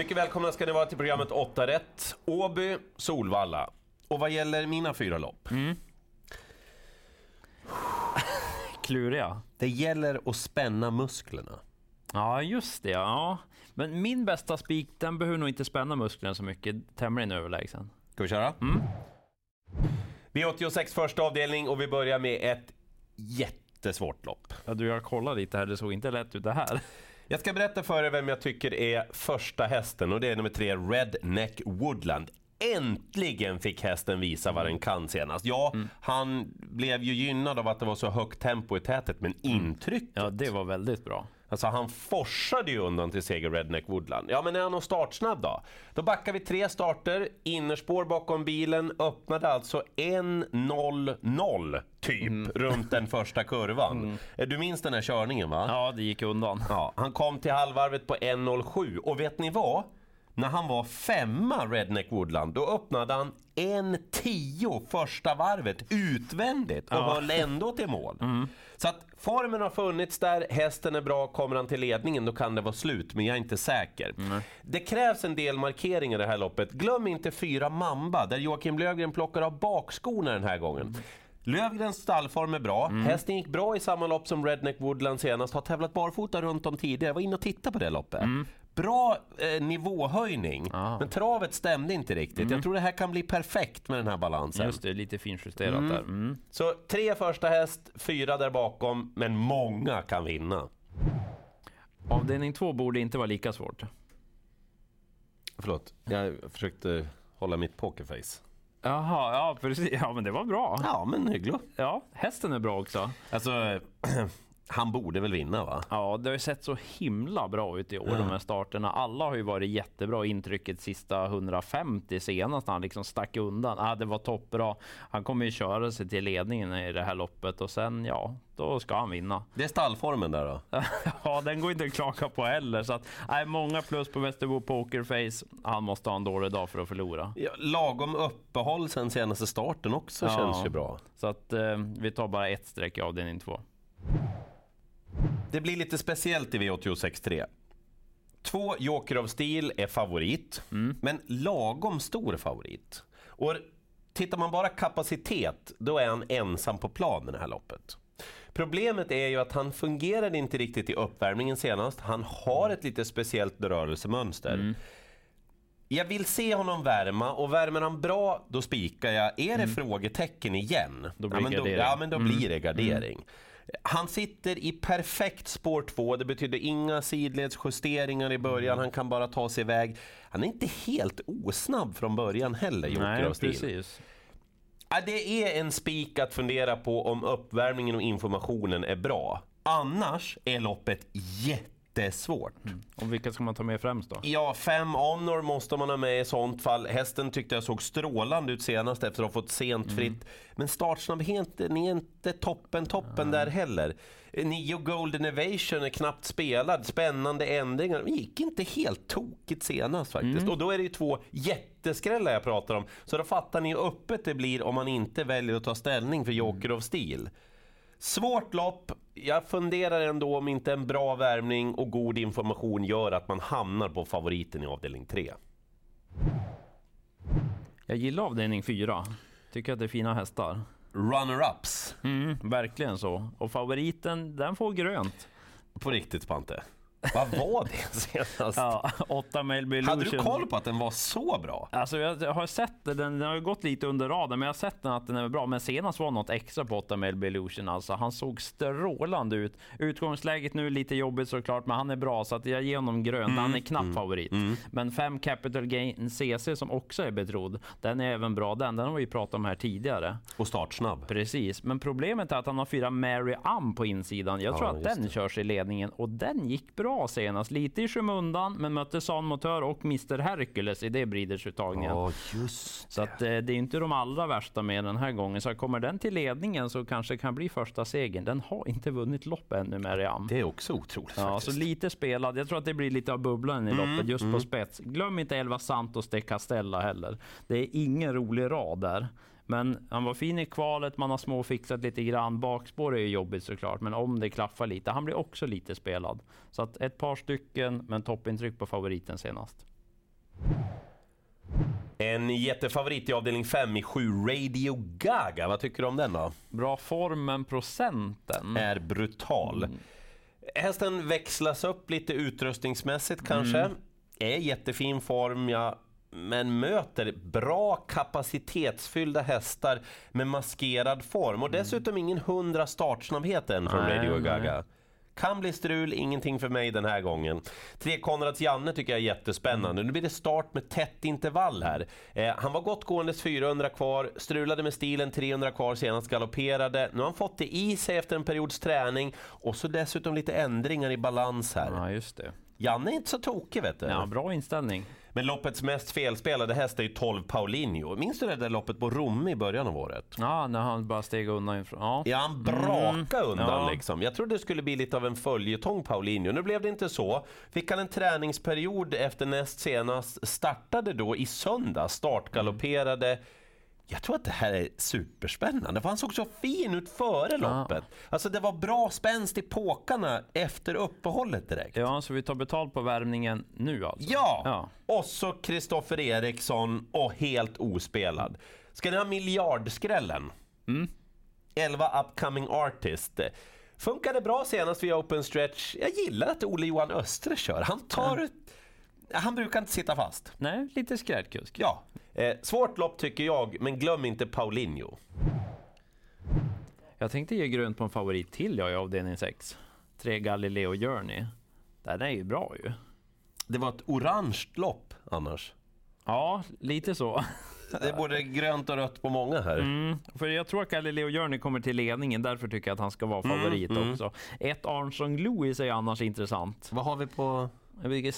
Mycket välkomna ska ni vara till programmet 8 rätt. Åby, Solvalla. Och vad gäller mina fyra lopp? Kluriga. Det gäller att spänna musklerna. Ja, just det. Ja. Men min bästa spik, den behöver nog inte spänna musklerna så mycket. Tämligen överlägsen. Ska vi köra? V86 första avdelning och vi börjar med ett jättesvårt lopp. Ja, du, jag kollar lite här. Det såg inte lätt ut det här. Jag ska berätta för er vem jag tycker är första hästen och det är nummer tre Redneck Woodland. Äntligen fick hästen visa vad den kan senast. Ja, han blev ju gynnad av att det var så högt tempo i tätet, men intrycket Ja, det var väldigt bra. Alltså han forsade ju undan till seger Redneck Woodland. Ja men är han nog startsnabb då? Då backar vi tre starter, innerspår bakom bilen, öppnade alltså 1.00 typ runt den första kurvan. Eh, Du minns den här körningen va? Ja, det gick undan. Ja, han kom till halvvarvet på 1.07 och vet ni vad? När han var femma, Redneck Woodland, då öppnade han 1.10 första varvet utvändigt och höll ändå till mål. Så att formen har funnits där, hästen är bra, kommer han till ledningen då kan det vara slut, men jag är inte säker. Det krävs en del markeringar i det här loppet. Glöm inte fyra Mamba, där Joakim Löfgren plockar av bakskorna den här gången. Lövgrens stallform är bra. Hästen gick bra i samma lopp som Redneck Woodland senast. Har tävlat barfota runt om tidigare. Jag var inne och tittade på det loppet. Bra eh, nivåhöjning, Ja. men travet stämde inte riktigt. Jag tror det här kan bli perfekt med den här balansen. Just det, lite finjusterat där. Mm. Så tre första häst, fyra där bakom, men många kan vinna. Avdelning två borde inte vara lika svårt. Förlåt, jag försökte hålla mitt pokerface. Jaha, ja precis. Ja, men det var bra. Ja, men hyggligt. Ja, hästen är bra också. Alltså, han borde väl vinna va? Ja, det har ju sett så himla bra ut i år, de här starterna. Alla har ju varit jättebra. Intrycket sista 150 senast när han liksom stack undan. Ah, det var toppbra. Han kommer ju köra sig till ledningen i det här loppet och sen, ja, då ska han vinna. Det är stallformen där då. ja, den går inte att klaga på heller. Så att, nej, många plus på Västerbo Pokerface. Han måste ha en dålig dag för att förlora. Ja, lagom uppehåll sen senaste starten också Ja. känns ju bra. Så att eh, vi tar bara ett streck i avdelning två. Det blir lite speciellt i V86 3. Två Joker of Steel är favorit, men lagom stor favorit. Och tittar man bara kapacitet, då är han ensam på planen i det här loppet. Problemet är ju att han fungerade inte riktigt i uppvärmningen senast. Han har ett lite speciellt rörelsemönster. Jag vill se honom värma och värmer han bra, då spikar jag. Är det frågetecken igen, Mm. Då blir ja, men då. Mm. ja, men då blir det gardering. Han sitter i perfekt spår 2, det betyder inga sidledsjusteringar i början, Mm. han kan bara ta sig iväg. Han är inte helt osnabb från början heller, Joker Steel. precis. Ja, det är en spik att fundera på om uppvärmningen och informationen är bra. Annars är loppet jättesvårt. Och vilka ska man ta med främst då? Ja, fem honor måste man ha med i sånt fall. Hästen tyckte jag såg strålande ut senast efter att ha fått sent fritt. Men startsnabbheten är inte toppen toppen där heller. Nio Golden Evasion är knappt spelad. Spännande ändringar. Det gick inte helt tokigt senast faktiskt. Och då är det ju två jätteskrällar jag pratar om. Så då fattar ni hur öppet det blir om man inte väljer att ta ställning för Joker of Steel. Svårt lopp. Jag funderar ändå om inte en bra värmning och god information gör att man hamnar på favoriten i avdelning 3. Jag gillar avdelning fyra. Tycker att det är fina hästar. Runner-ups. Mm, verkligen så. Och favoriten, den får grönt. På riktigt Spante. Vad var det senast? Ja, åtta Melby Hade du koll på att den var så bra? Alltså jag har sett den, den har ju gått lite under radarn, men jag har sett den att den är bra. Men senast var något extra på 8 Melby Illusion. Alltså, han såg strålande ut. Utgångsläget nu är lite jobbigt såklart, men han är bra så att jag ger honom grönt. Han är knapp favorit. Men 5 Capital Gain CC som också är betrodd, den är även bra den. Den har vi pratat om här tidigare. Och startsnabb. Precis, men problemet är att han har fyra Mary Am på insidan. Jag tror Ja, att den körs i ledningen och den gick bra senast. Lite i skymundan, men mötte San Motör och Mr Hercules i det Breeders-uttagningen. Ja, just Så att, eh, det är inte de allra värsta med den här gången. Så kommer den till ledningen så kanske det kan bli första segern. Den har inte vunnit lopp ännu, Mary Am. Det är också otroligt Ja, faktiskt. så lite spelad. Jag tror att det blir lite av bubblan i loppet just på spets. Glöm inte Elva Santos de Castella heller. Det är ingen rolig rad där. Men han var fin i kvalet, man har småfixat lite grann. Bakspår är ju jobbigt såklart, men om det klaffar lite. Han blir också lite spelad. Så att ett par stycken, men toppintryck på favoriten senast. En jättefavorit i avdelning 5 i 7, Radio Gaga. Vad tycker du om den då? Bra form, men procenten? Är brutal. Mm. Hästen växlas upp lite utrustningsmässigt kanske. Mm. Är jättefin form, ja. Men möter bra kapacitetsfyllda hästar med maskerad form. Och dessutom ingen hundra startsnabbhet än från Nej, Radio nej. Gaga. Kan bli strul, ingenting för mig den här gången. Tre Konrads Janne tycker jag är jättespännande. Nu blir det start med tätt intervall här. Eh, han var gott gåendes 400 kvar, strulade med stilen 300 kvar senast, galopperade. Nu har han fått det i sig efter en periods träning och så dessutom lite ändringar i balans här. Ja, just det. Janne är inte så tokig vet du. Ja, bra inställning. Men loppets mest felspelade häst är ju 12 Paulinho. Minns du det där loppet på Romme i början av året? Ja, när han bara steg undan ifrån. Ja. Ja, han brakade undan ja. liksom. Jag trodde det skulle bli lite av en följetong Paulinho. Nu blev det inte så. Fick han en träningsperiod efter näst senast. Startade då i söndag, startgalopperade. Jag tror att det här är superspännande, för han såg så fin ut före loppet. Alltså det var bra spänst i påkarna efter uppehållet direkt. ja, så vi tar betalt på värmningen nu alltså? Ja! Ja. Och så Kristoffer Eriksson och helt ospelad. Ska ni ha miljardskrällen? Mm. 11 upcoming artist. Funkade bra senast via open stretch. Jag gillar att Ole Johan Östre kör. Han tar... Han brukar inte sitta fast. Nej, lite skrädkusk. Ja. Eh, svårt lopp tycker jag, men glöm inte Paulinho. Jag tänkte ge grönt på en favorit till jag i avdelning 6. Tre Galileo Journey. Den är ju bra ju. Det var ett orange lopp annars. Ja, lite så. Det är både grönt och rött på många här. Mm, för jag tror att Galileo Journey kommer till ledningen, därför tycker jag att han ska vara favorit mm. också. Ett Armstrong Louis är annars intressant. Vad har vi på...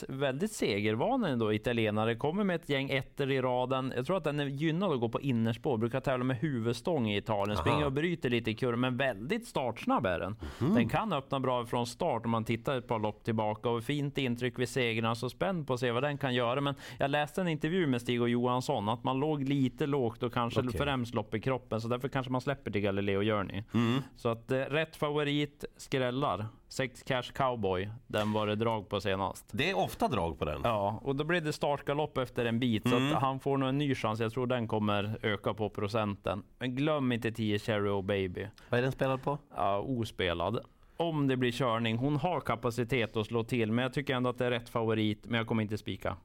Väldigt segervan ändå, italienare. Kommer med ett gäng ettor i raden. Jag tror att den är gynnad att gå på innerspår. Brukar tävla med huvudstång i Italien. Springer Aha. och bryter lite i kurvan, men väldigt startsnabb är den. Mhm. Den kan öppna bra från start om man tittar ett par lopp tillbaka. Och fint intryck vid segrarna. Så spänd på att se vad den kan göra. Men jag läste en intervju med Stig och Johansson att man låg lite lågt och kanske Okej. främst lopp i kroppen. Så därför kanske man släpper till Galileo Journey. Mm. Så att eh, rätt favorit skrällar. Sex Cash Cowboy, den var det drag på senast. Det är ofta drag på den. Ja, och då blev det startgalopp efter en bit, så Mm. att han får nog en ny chans. Jag tror den kommer öka på procenten. Men glöm inte 10 Cherry och Baby. Vad är den spelad på? Ja, ospelad. Om det blir körning, hon har kapacitet att slå till, men jag tycker ändå att det är rätt favorit, men jag kommer inte spika.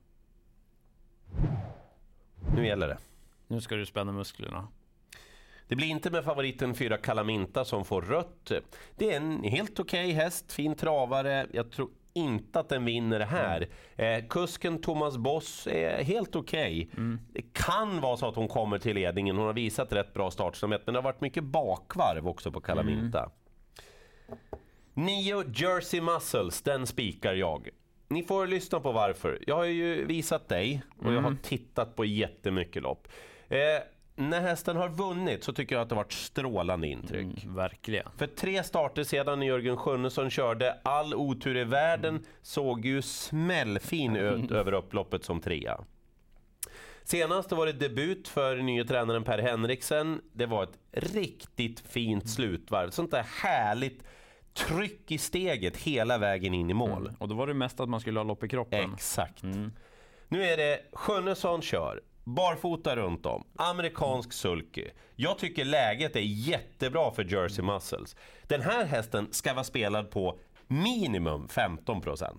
Nu gäller det. Nu ska du spänna musklerna. Det blir inte med favoriten 4 Kalaminta som får rött. Det är en helt okej häst, fin travare. Jag tror inte att den vinner här. Eh, kusken Thomas Boss är helt okej. Det kan vara så att hon kommer till ledningen. Hon har visat rätt bra startsnabbhet, men det har varit mycket bakvarv också på Kalaminta. Nio Jersey Muscles, den spikar jag. Ni får lyssna på varför. Jag har ju visat dig och jag har tittat på jättemycket lopp. Eh, när hästen har vunnit så tycker jag att det har varit strålande intryck. Mm, verkligen. För tre starter sedan när Jörgen Sjunnesson körde all otur i världen såg ju smällfin ut över upploppet som trea. Senast var det debut för nye tränaren Per Henriksen. Det var ett riktigt fint slutvarv. Sånt där härligt tryck i steget hela vägen in i mål. Och då var det mest att man skulle ha lopp i kroppen. Exakt. Nu är det Sjunnesson kör. Barfota runt om. Amerikansk sulky. Jag tycker läget är jättebra för Jersey Muscles. Den här hästen ska vara spelad på minimum 15%.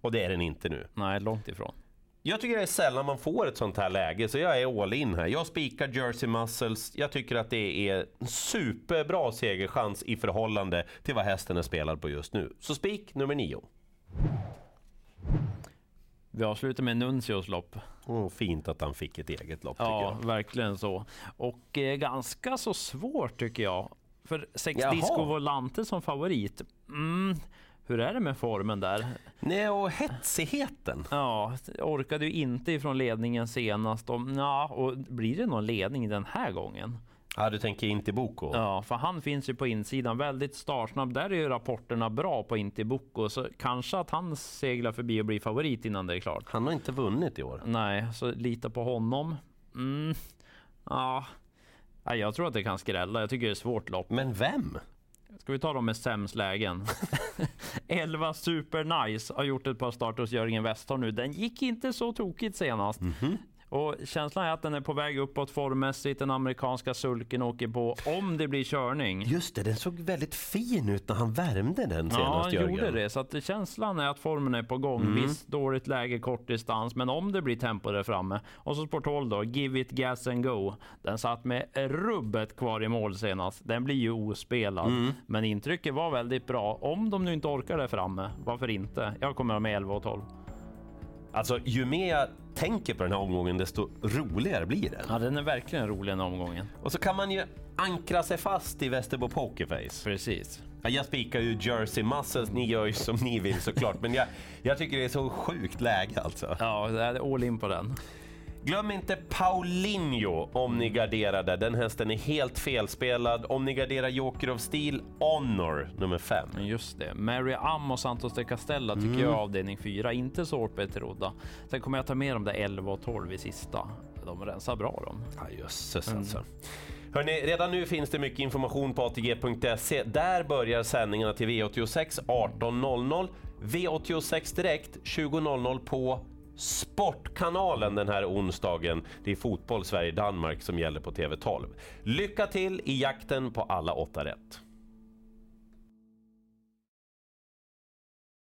Och det är den inte nu. Nej, långt ifrån. Jag tycker det är sällan man får ett sånt här läge, så jag är all in här. Jag spikar Jersey Muscles. Jag tycker att det är en superbra segerchans i förhållande till vad hästen är spelad på just nu. Så spik nummer nio. Vi avslutar med Nuncios lopp. Oh, fint att han fick ett eget lopp Ja, verkligen så. Och eh, ganska så svårt tycker jag. För sex Jaha. Disco Volante som favorit. Mm, hur är det med formen där? Nej, och hetsigheten. Ja, orkade ju inte ifrån ledningen senast. Och, ja, och blir det någon ledning den här gången? Ja, du tänker inte Boko? Ja, för han finns ju på insidan väldigt startsnabb. Där är ju rapporterna bra på Intiboko, så kanske att han seglar förbi och blir favorit innan det är klart. Han har inte vunnit i år. Nej, så lita på honom. Mm. Ja. Ja, jag tror att det kan skrälla. Jag tycker det är ett svårt lopp. Men vem? Ska vi ta dem med sämst lägen? 11 Super Nice har gjort ett par starter hos Jörgen Westholm nu. Den gick inte så tokigt senast. Mm -hmm. Och känslan är att den är på väg uppåt formmässigt. Den amerikanska sulken åker på om det blir körning. Just det, den såg väldigt fin ut när han värmde den senast. Ja, han Jörgen. gjorde det. Så att känslan är att formen är på gång. Mm. Visst, dåligt läge, kort distans. Men om det blir tempo där framme. Och så sport 12 då, Give it gas and go. Den satt med rubbet kvar i mål senast. Den blir ju ospelad. Mm. Men intrycket var väldigt bra. Om de nu inte orkar där framme, varför inte? Jag kommer med 11 och 12. Alltså, ju mer jag tänker på den här omgången, desto roligare blir den. Ja, den är verkligen rolig den här omgången. Och så kan man ju ankra sig fast i Västerbo Pokerface. Precis. Ja, jag spikar ju Jersey Muscles, ni gör ju som ni vill såklart, men jag, jag tycker det är så sjukt läge alltså. Ja, det är all in på den. Glöm inte Paulinho om ni garderade. Den hästen är helt felspelad. Om ni garderar Joker of Steel, Honor nummer 5. Just det. Mary Am och Santos de Castella tycker mm. jag avdelning 4. Inte så hårt betrodda. Sen kommer jag ta med de där 11 och 12 i sista. De rensar bra de. Ja, jösses mm. alltså. Hörrni, redan nu finns det mycket information på ATG.se. Där börjar sändningarna till V86 18.00. V86 direkt 20.00 på Sportkanalen den här onsdagen. Det är fotboll Sverige-Danmark som gäller på TV12. Lycka till i jakten på alla åtta rätt!